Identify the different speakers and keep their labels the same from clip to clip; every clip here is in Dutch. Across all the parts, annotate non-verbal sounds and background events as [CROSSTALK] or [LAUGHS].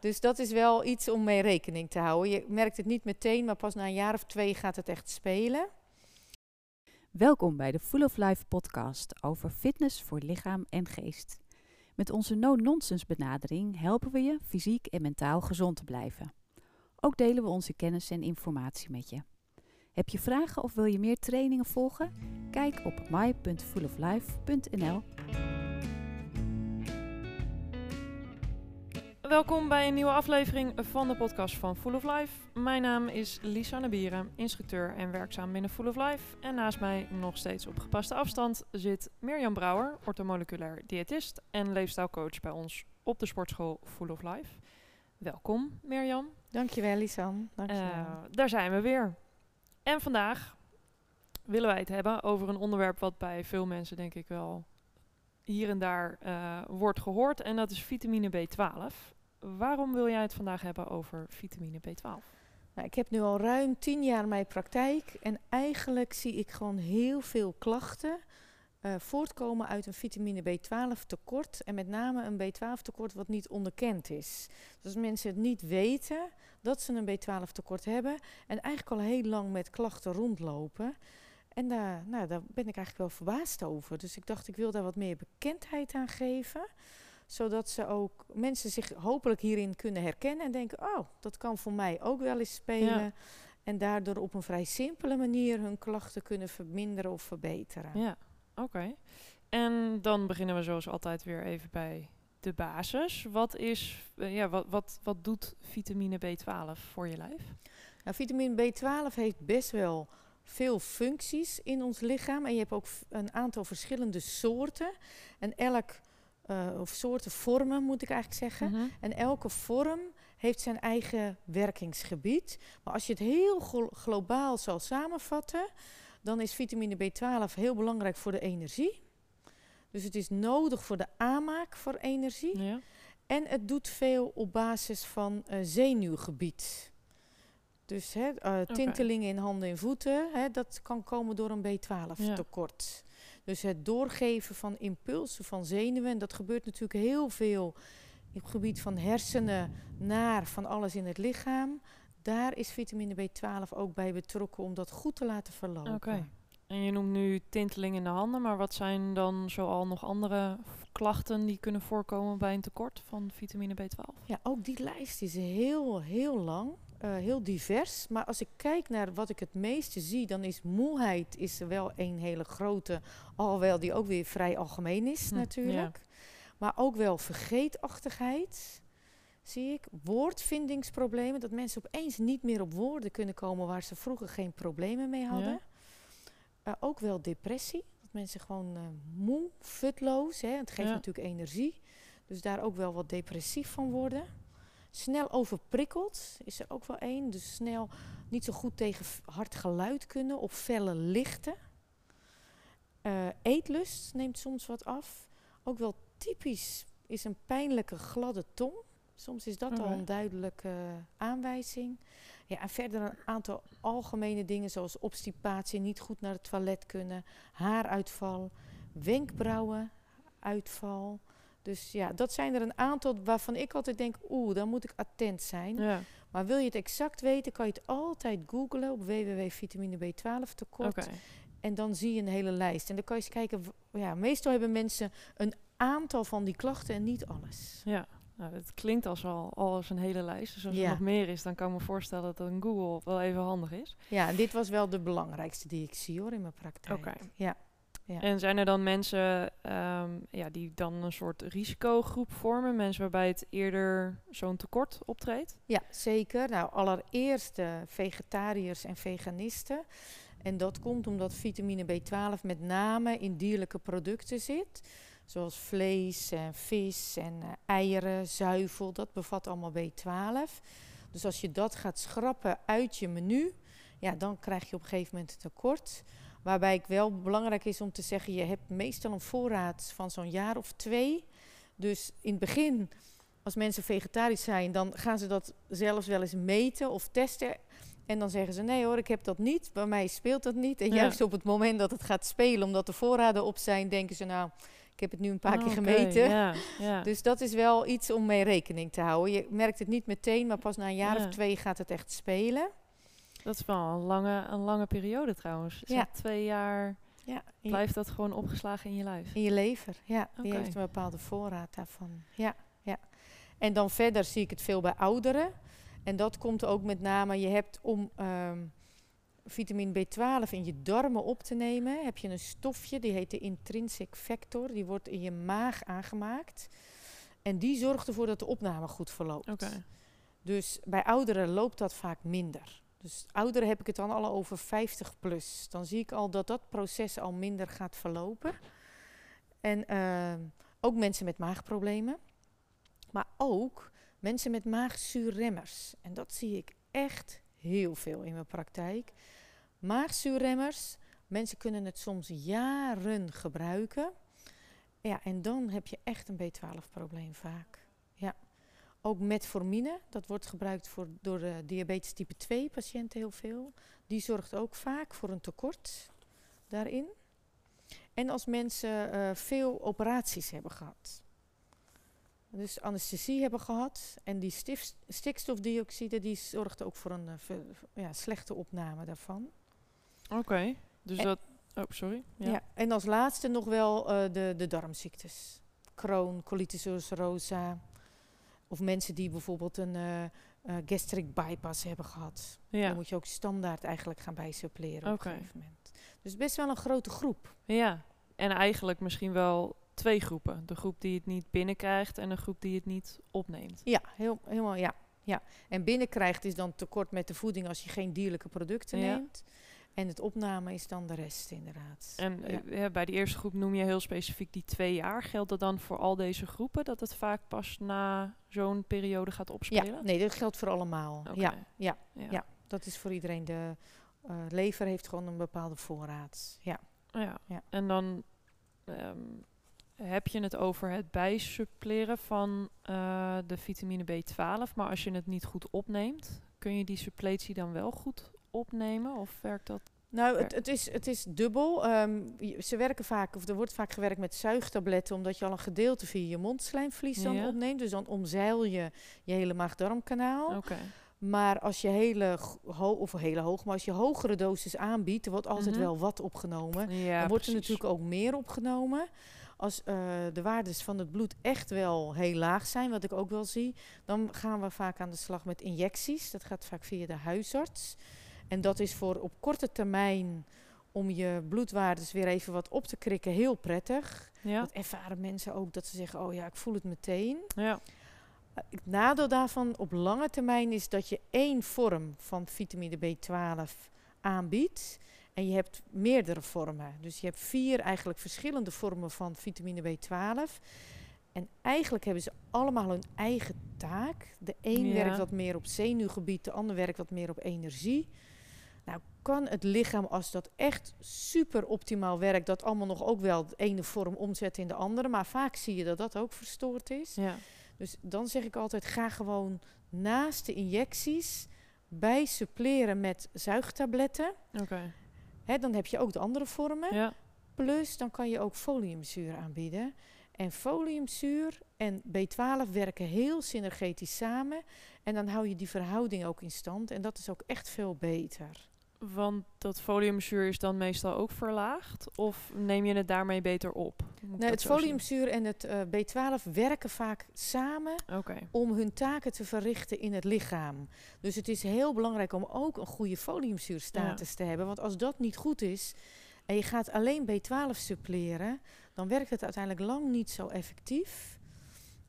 Speaker 1: Dus dat is wel iets om mee rekening te houden. Je merkt het niet meteen, maar pas na een jaar of twee gaat het echt spelen.
Speaker 2: Welkom bij de Full of Life podcast over fitness voor lichaam en geest. Met onze no-nonsense benadering helpen we je fysiek en mentaal gezond te blijven. Ook delen we onze kennis en informatie met je. Heb je vragen of wil je meer trainingen volgen? Kijk op my.fulloflife.nl.
Speaker 3: Welkom bij een nieuwe aflevering van de podcast van Full of Life. Mijn naam is Lisa Nabieren, instructeur en werkzaam binnen Full of Life. En naast mij, nog steeds op gepaste afstand, zit Mirjam Brouwer, orthomoleculair diëtist en leefstijlcoach bij ons op de sportschool Full of Life. Welkom Mirjam.
Speaker 1: Dankjewel Lisan. Dankjewel.
Speaker 3: Uh, daar zijn we weer. En vandaag willen wij het hebben over een onderwerp wat bij veel mensen denk ik wel hier en daar uh, wordt gehoord. En dat is vitamine B12. Waarom wil jij het vandaag hebben over vitamine B12?
Speaker 1: Nou, ik heb nu al ruim tien jaar mijn praktijk en eigenlijk zie ik gewoon heel veel klachten uh, voortkomen uit een vitamine B12 tekort en met name een B12 tekort wat niet onderkend is. Dus als mensen het niet weten dat ze een B12 tekort hebben en eigenlijk al heel lang met klachten rondlopen. En daar, nou, daar ben ik eigenlijk wel verbaasd over. Dus ik dacht, ik wil daar wat meer bekendheid aan geven zodat ze ook mensen zich hopelijk hierin kunnen herkennen en denken: oh, dat kan voor mij ook wel eens spelen. En daardoor op een vrij simpele manier hun klachten kunnen verminderen of verbeteren.
Speaker 3: Ja, oké. En dan beginnen we zoals altijd weer even bij de basis. Wat, is, uh, ja, wat, wat, wat doet vitamine B12 voor je lijf?
Speaker 1: Nou, vitamine B12 heeft best wel veel functies in ons lichaam. En je hebt ook een aantal verschillende soorten. En elk uh, of soorten vormen, moet ik eigenlijk zeggen. -hmm. En elke vorm heeft zijn eigen werkingsgebied. Maar als je het heel globaal zal samenvatten, dan is vitamine B12 heel belangrijk voor de energie. Dus het is nodig voor de aanmaak voor energie. Ja. En het doet veel op basis van uh, zenuwgebied. Dus hè, uh, tintelingen in handen en voeten, hè, dat kan komen door een B12-tekort. Ja. Dus het doorgeven van impulsen van zenuwen, en dat gebeurt natuurlijk heel veel op het gebied van hersenen naar van alles in het lichaam. Daar is vitamine B12 ook bij betrokken om dat goed te laten verlopen.
Speaker 3: Oké. Okay. En je noemt nu tinteling in de handen, maar wat zijn dan zoal nog andere klachten die kunnen voorkomen bij een tekort van vitamine B12?
Speaker 1: Ja, ook die lijst is heel, heel lang. Uh, heel divers. Maar als ik kijk naar wat ik het meeste zie, dan is moeheid is wel een hele grote, alhoewel die ook weer vrij algemeen is hm, natuurlijk. Ja. Maar ook wel vergeetachtigheid, zie ik. Woordvindingsproblemen, dat mensen opeens niet meer op woorden kunnen komen waar ze vroeger geen problemen mee hadden. Ja. Uh, ook wel depressie, dat mensen gewoon uh, moe, futloos, hè. het geeft ja. natuurlijk energie. Dus daar ook wel wat depressief van worden. Snel overprikkeld is er ook wel één. Dus snel niet zo goed tegen hard geluid kunnen of felle lichten. Uh, eetlust neemt soms wat af. Ook wel typisch is een pijnlijke gladde tong. Soms is dat al een duidelijke aanwijzing. Ja, en verder een aantal algemene dingen zoals obstipatie, niet goed naar het toilet kunnen, haaruitval, wenkbrauwen, uitval. Dus ja, dat zijn er een aantal waarvan ik altijd denk, oeh, dan moet ik attent zijn. Ja. Maar wil je het exact weten, kan je het altijd googlen op www.vitamine B12 tekort. Okay. En dan zie je een hele lijst. En dan kan je eens kijken, ja, meestal hebben mensen een aantal van die klachten en niet alles.
Speaker 3: Ja, nou, het klinkt als al als een hele lijst. Dus als ja. er nog meer is, dan kan ik me voorstellen dat een Google wel even handig is.
Speaker 1: Ja, dit was wel de belangrijkste die ik zie hoor in mijn praktijk.
Speaker 3: Oké.
Speaker 1: Ja.
Speaker 3: Ja. En zijn er dan mensen um, ja, die dan een soort risicogroep vormen? Mensen waarbij het eerder zo'n tekort optreedt?
Speaker 1: Ja, zeker. Nou, allereerst uh, vegetariërs en veganisten. En dat komt omdat vitamine B12 met name in dierlijke producten zit. Zoals vlees en vis en uh, eieren, zuivel. Dat bevat allemaal B12. Dus als je dat gaat schrappen uit je menu, ja, dan krijg je op een gegeven moment een tekort. Waarbij ik wel belangrijk is om te zeggen, je hebt meestal een voorraad van zo'n jaar of twee. Dus in het begin, als mensen vegetarisch zijn, dan gaan ze dat zelfs wel eens meten of testen. En dan zeggen ze, nee hoor, ik heb dat niet. Bij mij speelt dat niet. En ja. juist op het moment dat het gaat spelen, omdat de voorraden op zijn, denken ze, nou, Ik heb het nu een paar keer
Speaker 3: Oké,
Speaker 1: gemeten. [LAUGHS] Dus dat is wel iets om mee rekening te houden. Je merkt het niet meteen, maar pas na een jaar
Speaker 3: Ja.
Speaker 1: of twee gaat het echt spelen.
Speaker 3: Dat is wel een lange, een lange periode trouwens.
Speaker 1: Ja.
Speaker 3: twee jaar
Speaker 1: Ja,
Speaker 3: blijft dat gewoon opgeslagen in je lijf.
Speaker 1: in je lever. Ja, die
Speaker 3: Oké.
Speaker 1: heeft een bepaalde voorraad daarvan. Ja, ja. En dan verder zie ik het veel bij ouderen. En dat komt ook met name, je hebt om ehm, vitamine B12 in je darmen op te nemen, heb je een stofje, die heet de intrinsic factor. Die wordt in je maag aangemaakt. En die zorgt ervoor dat de opname goed verloopt.
Speaker 3: Oké.
Speaker 1: Dus bij ouderen loopt dat vaak minder. Dus ouderen heb ik het dan al over 50 plus. Dan zie ik al dat dat proces al minder gaat verlopen. En ehm, ook mensen met maagproblemen. Maar ook mensen met maagzuurremmers. En dat zie ik echt heel veel in mijn praktijk. Maagzuurremmers, mensen kunnen het soms jaren gebruiken. Ja, en dan heb je echt een B12-probleem vaak. Ook metformine, dat wordt gebruikt voor, door de diabetes type 2 patiënten heel veel. Die zorgt ook vaak voor een tekort daarin. En als mensen eh, veel operaties hebben gehad. Dus anesthesie hebben gehad. En die stif- stikstofdioxide die zorgt ook voor een eh, ja, slechte opname daarvan.
Speaker 3: Oké. Dus
Speaker 1: En-
Speaker 3: dat... Oh, sorry. Ja.
Speaker 1: Ja. En als laatste nog wel eh, de, de darmziektes. Crohn, colitis ulcerosa. Of mensen die bijvoorbeeld een eh, gastric bypass hebben gehad.
Speaker 3: Ja.
Speaker 1: Dan moet je ook standaard eigenlijk gaan bijsuppleren op een gegeven moment. Dus best wel een grote groep.
Speaker 3: Ja, en eigenlijk misschien wel twee groepen. De groep die het niet binnenkrijgt en de groep die het niet opneemt.
Speaker 1: Ja, heel, helemaal ja. ja. En binnenkrijgt is dan tekort met de voeding als je geen dierlijke producten
Speaker 3: Ja.
Speaker 1: neemt. En het opname is dan de rest inderdaad.
Speaker 3: En
Speaker 1: Ja.
Speaker 3: eh, ja, bij die eerste groep noem je heel specifiek die twee jaar. Geldt dat dan voor al deze groepen? Dat het vaak pas na zo'n periode gaat opspelen?
Speaker 1: ja, nee, dat geldt voor allemaal. Ja, ja,
Speaker 3: Ja.
Speaker 1: dat is voor iedereen. De eh, lever heeft gewoon een bepaalde voorraad. Ja.
Speaker 3: Ja.
Speaker 1: Ja.
Speaker 3: En dan ehm, heb je het over het bijsuppleren van eh, de vitamine B12. Maar als je het niet goed opneemt, kun je die suppletie dan wel goed opnemen? Of werkt dat?
Speaker 1: Nou, het, het, is, het is dubbel. Ehm, ze werken vaak, of er wordt vaak gewerkt met zuigtabletten, omdat je al een gedeelte via je mondslijmvlies dan
Speaker 3: Ja.
Speaker 1: opneemt. Dus dan omzeil je je hele maag-darmkanaal.
Speaker 3: Oké.
Speaker 1: Maar als je hele, of hele hoog, maar als je hogere dosis aanbiedt, er wordt altijd
Speaker 3: Mhm.
Speaker 1: wel wat opgenomen.
Speaker 3: Ja,
Speaker 1: dan wordt er natuurlijk ook meer opgenomen. Als eh, de waardes van het bloed echt wel heel laag zijn, wat ik ook wel zie, dan gaan we vaak aan de slag met injecties. Dat gaat vaak via de huisarts. En dat is voor op korte termijn om je bloedwaardes weer even wat op te krikken heel prettig.
Speaker 3: Ja.
Speaker 1: Dat ervaren mensen ook dat ze zeggen, oh ja, ik voel het meteen.
Speaker 3: ja.
Speaker 1: Uh, Het nadeel daarvan op lange termijn is dat je één vorm van vitamine B12 aanbiedt. En je hebt meerdere vormen. Dus je hebt vier eigenlijk verschillende vormen van vitamine B12. En eigenlijk hebben ze allemaal hun eigen taak. De een
Speaker 3: Ja.
Speaker 1: werkt wat meer op zenuwgebied, de ander werkt wat meer op energie. Kan het lichaam, als dat echt super optimaal werkt, dat allemaal nog ook wel de ene vorm omzetten in de andere. Maar vaak zie je dat dat ook verstoord is.
Speaker 3: ja.
Speaker 1: Dus dan zeg ik altijd, ga gewoon naast de injecties bij suppleren met zuigtabletten.
Speaker 3: Oké.
Speaker 1: Hè, dan heb je ook de andere vormen.
Speaker 3: Ja.
Speaker 1: Plus dan kan je ook foliumzuur aanbieden. En foliumzuur en B12 werken heel synergetisch samen. En dan hou je die verhouding ook in stand. En dat is ook echt veel beter.
Speaker 3: Want dat foliumzuur is dan meestal ook verlaagd? Of neem je het daarmee beter op?
Speaker 1: Nee, het foliumzuur en het eh, B12 werken vaak samen om hun taken te verrichten in het lichaam. Dus het is heel belangrijk om ook een goede foliumzuurstatus te hebben. Want als dat niet goed is en je gaat alleen B12 suppleren, dan werkt het uiteindelijk lang niet zo effectief.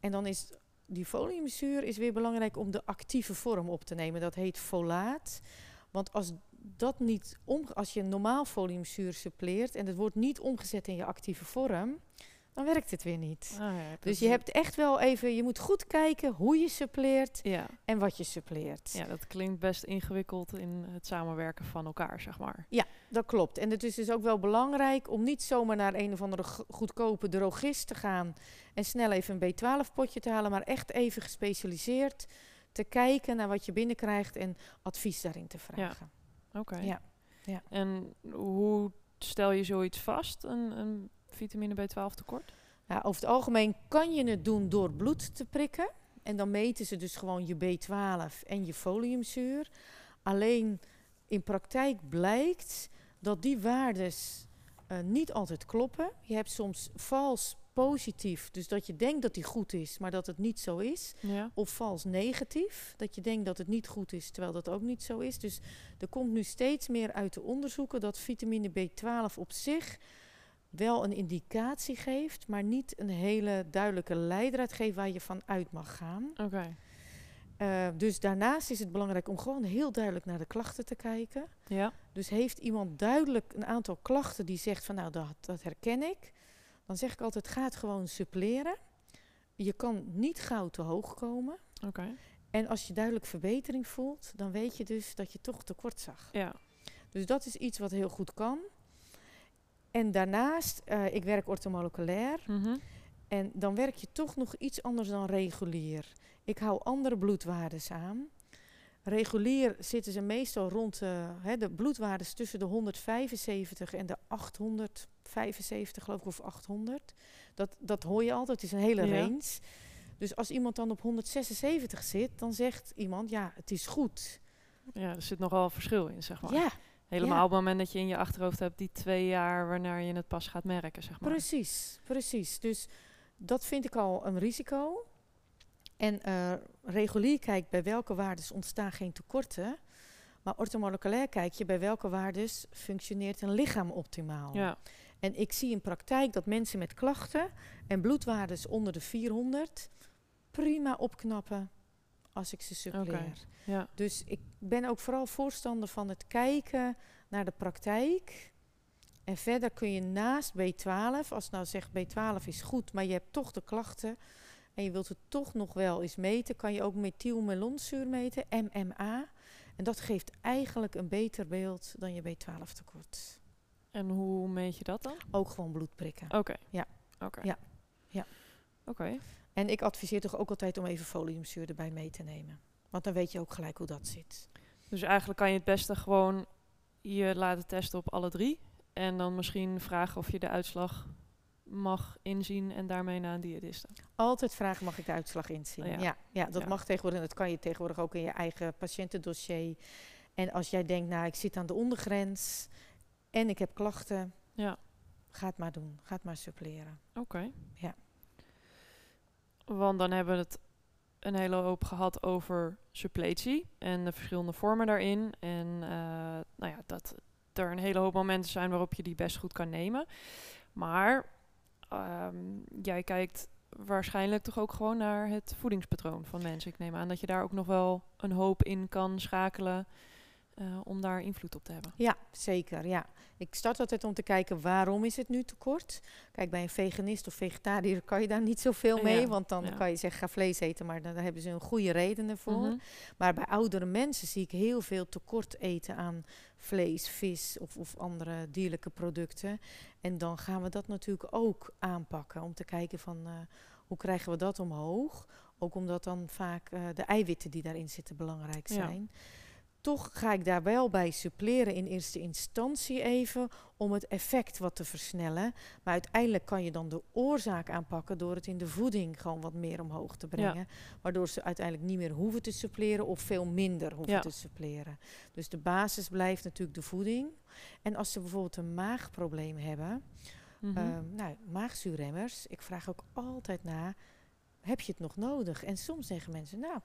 Speaker 1: En dan is die foliumzuur is weer belangrijk om de actieve vorm op te nemen. Dat heet folaat. Want als dat niet om, als je normaal foliumzuur suppleert en het wordt niet omgezet in je actieve vorm, dan werkt het weer niet.
Speaker 3: Ah, ja,
Speaker 1: Dus je hebt echt wel even, je moet goed kijken hoe je suppleert
Speaker 3: Ja.
Speaker 1: en wat je suppleert.
Speaker 3: ja, dat klinkt best ingewikkeld in het samenwerken van elkaar, zeg maar.
Speaker 1: Dat klopt. En het is dus ook wel belangrijk om niet zomaar naar een of andere go- goedkope drogist te gaan en snel even een B12-potje te halen, maar echt even gespecialiseerd te kijken naar wat je binnenkrijgt en advies daarin te vragen.
Speaker 3: Oké.
Speaker 1: Ja. Ja.
Speaker 3: En hoe stel je zoiets vast, een, een vitamine B12 tekort?
Speaker 1: Ja, over het algemeen kan je het doen door bloed te prikken. En dan meten ze dus gewoon je B12 en je foliumzuur. Alleen in praktijk blijkt dat die waardes eh, niet altijd kloppen. Je hebt soms vals positief, dus dat je denkt dat die goed is, maar dat het niet zo is.
Speaker 3: Ja.
Speaker 1: Of vals negatief, dat je denkt dat het niet goed is, terwijl dat ook niet zo is. Dus er komt nu steeds meer uit de onderzoeken dat vitamine B12 op zich wel een indicatie geeft, maar niet een hele duidelijke leidraad geeft waar je van uit mag gaan.
Speaker 3: Oké.
Speaker 1: Uh, dus daarnaast is het belangrijk om gewoon heel duidelijk naar de klachten te kijken.
Speaker 3: Ja.
Speaker 1: Dus heeft iemand duidelijk een aantal klachten die zegt van nou dat, dat herken ik, dan zeg ik altijd ga het gewoon suppleren. Je kan niet gauw te hoog komen.
Speaker 3: Oké.
Speaker 1: En als je duidelijk verbetering voelt, dan weet je dus dat je toch tekort zag.
Speaker 3: Ja.
Speaker 1: Dus dat is iets wat heel goed kan. En daarnaast, uh, ik werk ortomoleculair.
Speaker 3: Mhm.
Speaker 1: En dan werk je toch nog iets anders dan regulier. Ik hou andere bloedwaardes aan. Regulier zitten ze meestal rond uh, hè, de bloedwaardes tussen de 175 en de 875, geloof ik, of 800. Dat, dat hoor je altijd, het is een hele
Speaker 3: Ja.
Speaker 1: range. Dus als iemand dan op 176 zit, dan zegt iemand, ja, het is goed.
Speaker 3: ja, er zit nogal verschil in, zeg maar.
Speaker 1: Ja,
Speaker 3: Helemaal
Speaker 1: ja.
Speaker 3: op het moment dat je in je achterhoofd hebt die twee jaar waarna je het pas gaat merken, zeg maar.
Speaker 1: Precies, precies. Dus dat vind ik al een risico. En eh, regulier kijkt bij welke waardes ontstaan geen tekorten. Maar ortomoleculair kijk je bij welke waardes functioneert een lichaam optimaal.
Speaker 3: Ja.
Speaker 1: En ik zie in praktijk dat mensen met klachten en bloedwaardes onder de 400 prima opknappen als ik ze suppleer.
Speaker 3: Ja.
Speaker 1: Dus ik ben ook vooral voorstander van het kijken naar de praktijk. En verder kun je naast B12, als nou zegt B12 is goed, maar je hebt toch de klachten en je wilt het toch nog wel eens meten, kan je ook methylmelonzuur meten, MMA. En dat geeft eigenlijk een beter beeld dan je B12 tekort.
Speaker 3: En hoe meet je dat dan?
Speaker 1: Ook gewoon bloed prikken.
Speaker 3: Oké.
Speaker 1: Ja.
Speaker 3: Oké.
Speaker 1: Ja. Ja.
Speaker 3: Oké.
Speaker 1: En ik adviseer toch ook altijd om even foliumzuur erbij mee te nemen. Want dan weet je ook gelijk hoe dat zit.
Speaker 3: Dus eigenlijk kan je het beste gewoon je laten testen op alle drie. En dan misschien vragen of je de uitslag mag inzien en daarmee naar een diëtiste.
Speaker 1: Altijd vragen, mag ik de uitslag inzien?
Speaker 3: Ja.
Speaker 1: Ja, ja, dat
Speaker 3: Ja.
Speaker 1: mag tegenwoordig. En dat kan je tegenwoordig ook in je eigen patiëntendossier. En als jij denkt, nou, ik zit aan de ondergrens en ik heb klachten,
Speaker 3: Ja.
Speaker 1: ga het maar doen. Ga het maar suppleren.
Speaker 3: Oké.
Speaker 1: Ja.
Speaker 3: Want dan hebben we het een hele hoop gehad over suppletie en de verschillende vormen daarin. En eh, nou ja, dat er een hele hoop momenten zijn waarop je die best goed kan nemen. Maar ehm, jij kijkt waarschijnlijk toch ook gewoon naar het voedingspatroon van mensen. Ik neem aan dat je daar ook nog wel een hoop in kan schakelen eh, om daar invloed op te hebben.
Speaker 1: Ja, zeker. Ja. Ik start altijd om te kijken waarom is het nu tekort. Kijk, bij een veganist of vegetariër kan je daar niet zoveel mee.
Speaker 3: Ja,
Speaker 1: Want dan
Speaker 3: ja.
Speaker 1: kan je zeggen, ga vlees eten. Maar dan, daar hebben ze een goede reden voor.
Speaker 3: Mhm.
Speaker 1: Maar bij oudere mensen zie ik heel veel tekort eten aan vlees, vis of, of andere dierlijke producten. En dan gaan we dat natuurlijk ook aanpakken om te kijken van eh, hoe krijgen we dat omhoog. Ook omdat dan vaak eh, de eiwitten die daarin zitten belangrijk
Speaker 3: Ja.
Speaker 1: Toch ga ik daar wel bij suppleren in eerste instantie even om het effect wat te versnellen. Maar uiteindelijk kan je dan de oorzaak aanpakken door het in de voeding gewoon wat meer omhoog te brengen. Waardoor ze uiteindelijk niet meer hoeven te suppleren of veel minder hoeven
Speaker 3: Ja.
Speaker 1: te suppleren. Dus de basis blijft natuurlijk de voeding. En als ze bijvoorbeeld een maagprobleem hebben, ehm, nou, maagzuurremmers, ik vraag ook altijd na, heb je het nog nodig? En soms zeggen mensen, nou,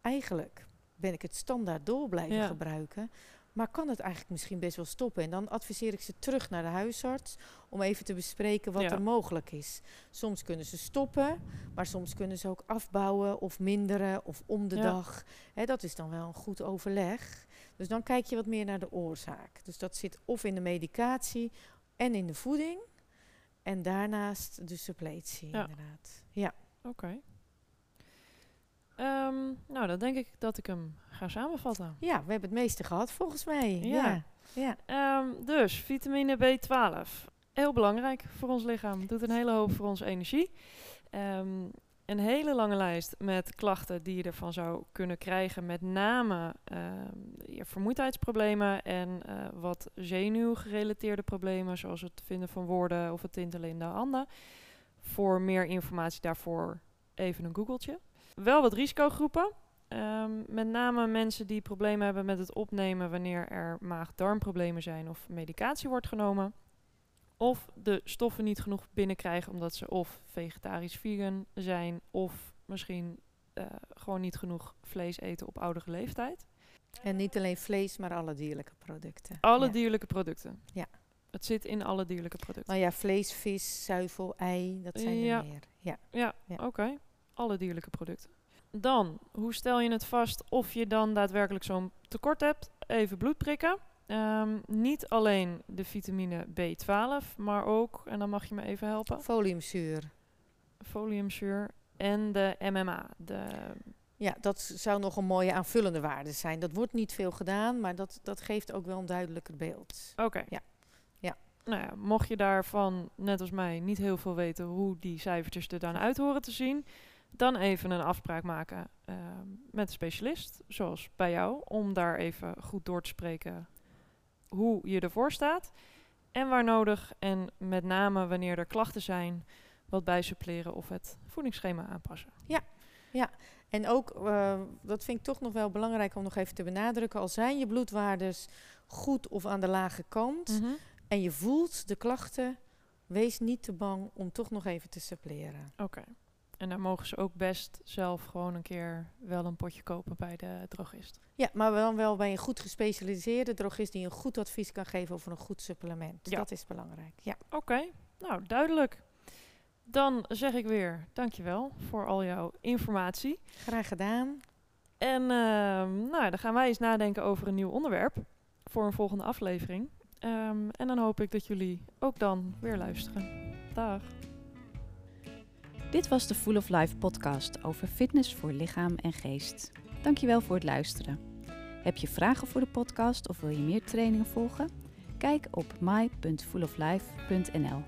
Speaker 1: eigenlijk ben ik het standaard door blijven
Speaker 3: Ja.
Speaker 1: gebruiken. Maar kan het eigenlijk misschien best wel stoppen? En dan adviseer ik ze terug naar de huisarts om even te bespreken wat
Speaker 3: Ja.
Speaker 1: er mogelijk is. Soms kunnen ze stoppen, maar soms kunnen ze ook afbouwen of minderen of om de
Speaker 3: Ja.
Speaker 1: dag. Dat is dan wel een goed overleg. Dus dan kijk je wat meer naar de oorzaak. Dus dat zit of in de medicatie en in de voeding. En daarnaast de suppletie,
Speaker 3: Ja.
Speaker 1: inderdaad. Ja,
Speaker 3: Oké. Ehm, nou, dan denk ik dat ik hem ga samenvatten.
Speaker 1: ja we hebben het meeste gehad volgens mij.
Speaker 3: Ja.
Speaker 1: Ja, ja.
Speaker 3: Ehm, dus vitamine B12. Heel belangrijk voor ons lichaam. Doet een hele hoop voor onze energie. Ehm, een hele lange lijst met klachten die je ervan zou kunnen krijgen. Met name je vermoeidheidsproblemen en eh, wat zenuwgerelateerde problemen. Zoals het vinden van woorden of het tintelen in de handen. voor meer informatie daarvoor even een googeltje. Wel wat risicogroepen. Ehm, met name mensen die problemen hebben met het opnemen wanneer er maag-darmproblemen zijn of medicatie wordt genomen. Of de stoffen niet genoeg binnenkrijgen omdat ze of vegetarisch vegan zijn of misschien eh, gewoon niet genoeg vlees eten op oudere leeftijd.
Speaker 1: En niet alleen vlees, maar alle dierlijke producten.
Speaker 3: Alle
Speaker 1: Ja.
Speaker 3: dierlijke producten.
Speaker 1: Ja.
Speaker 3: Het zit in alle dierlijke producten.
Speaker 1: Nou ja, vlees, vis, zuivel, ei, dat zijn
Speaker 3: Ja.
Speaker 1: er meer. Ja.
Speaker 3: Ja,
Speaker 1: Ja.
Speaker 3: oké. Alle dierlijke producten. Dan, hoe stel je het vast of je dan daadwerkelijk zo'n tekort hebt? Even bloed prikken. Ehm, niet alleen de vitamine B12, maar ook, en dan mag je me even helpen,
Speaker 1: Foliumzuur.
Speaker 3: foliumzuur en de MMA. De,
Speaker 1: Ja, dat zou nog een mooie aanvullende waarde zijn. Dat wordt niet veel gedaan, maar dat, dat geeft ook wel een duidelijker beeld.
Speaker 3: Oké.
Speaker 1: Ja. Ja.
Speaker 3: Nou ja, mocht je daarvan, net als mij, niet heel veel weten hoe die cijfertjes er dan uit horen te zien, dan even een afspraak maken ehm, met een specialist, zoals bij jou, om daar even goed door te spreken hoe je ervoor staat. En waar nodig, en met name wanneer er klachten zijn, wat bijsuppleren of het voedingsschema aanpassen.
Speaker 1: En ook, eh, dat vind ik toch nog wel belangrijk om nog even te benadrukken. Al zijn je bloedwaardes goed of aan de lage kant en je voelt de klachten, wees niet te bang om toch nog even te suppleren.
Speaker 3: Oké. En dan mogen ze ook best zelf gewoon een keer wel een potje kopen bij de drogist.
Speaker 1: Ja, maar dan wel bij een goed gespecialiseerde drogist die een goed advies kan geven over een goed supplement.
Speaker 3: Ja.
Speaker 1: Dat is belangrijk. Ja.
Speaker 3: Oké, nou duidelijk. Dan zeg ik weer dankjewel voor al jouw informatie.
Speaker 1: Graag gedaan.
Speaker 3: En ehm, nou, dan gaan wij eens nadenken over een nieuw onderwerp voor een volgende aflevering. Ehm, en dan hoop ik dat jullie ook dan weer luisteren. Dag.
Speaker 2: Dit was de Full of Life podcast over fitness voor lichaam en geest. Dankjewel voor het luisteren. Heb je vragen voor de podcast of wil je meer trainingen volgen? Kijk op my.fulloflife.nl.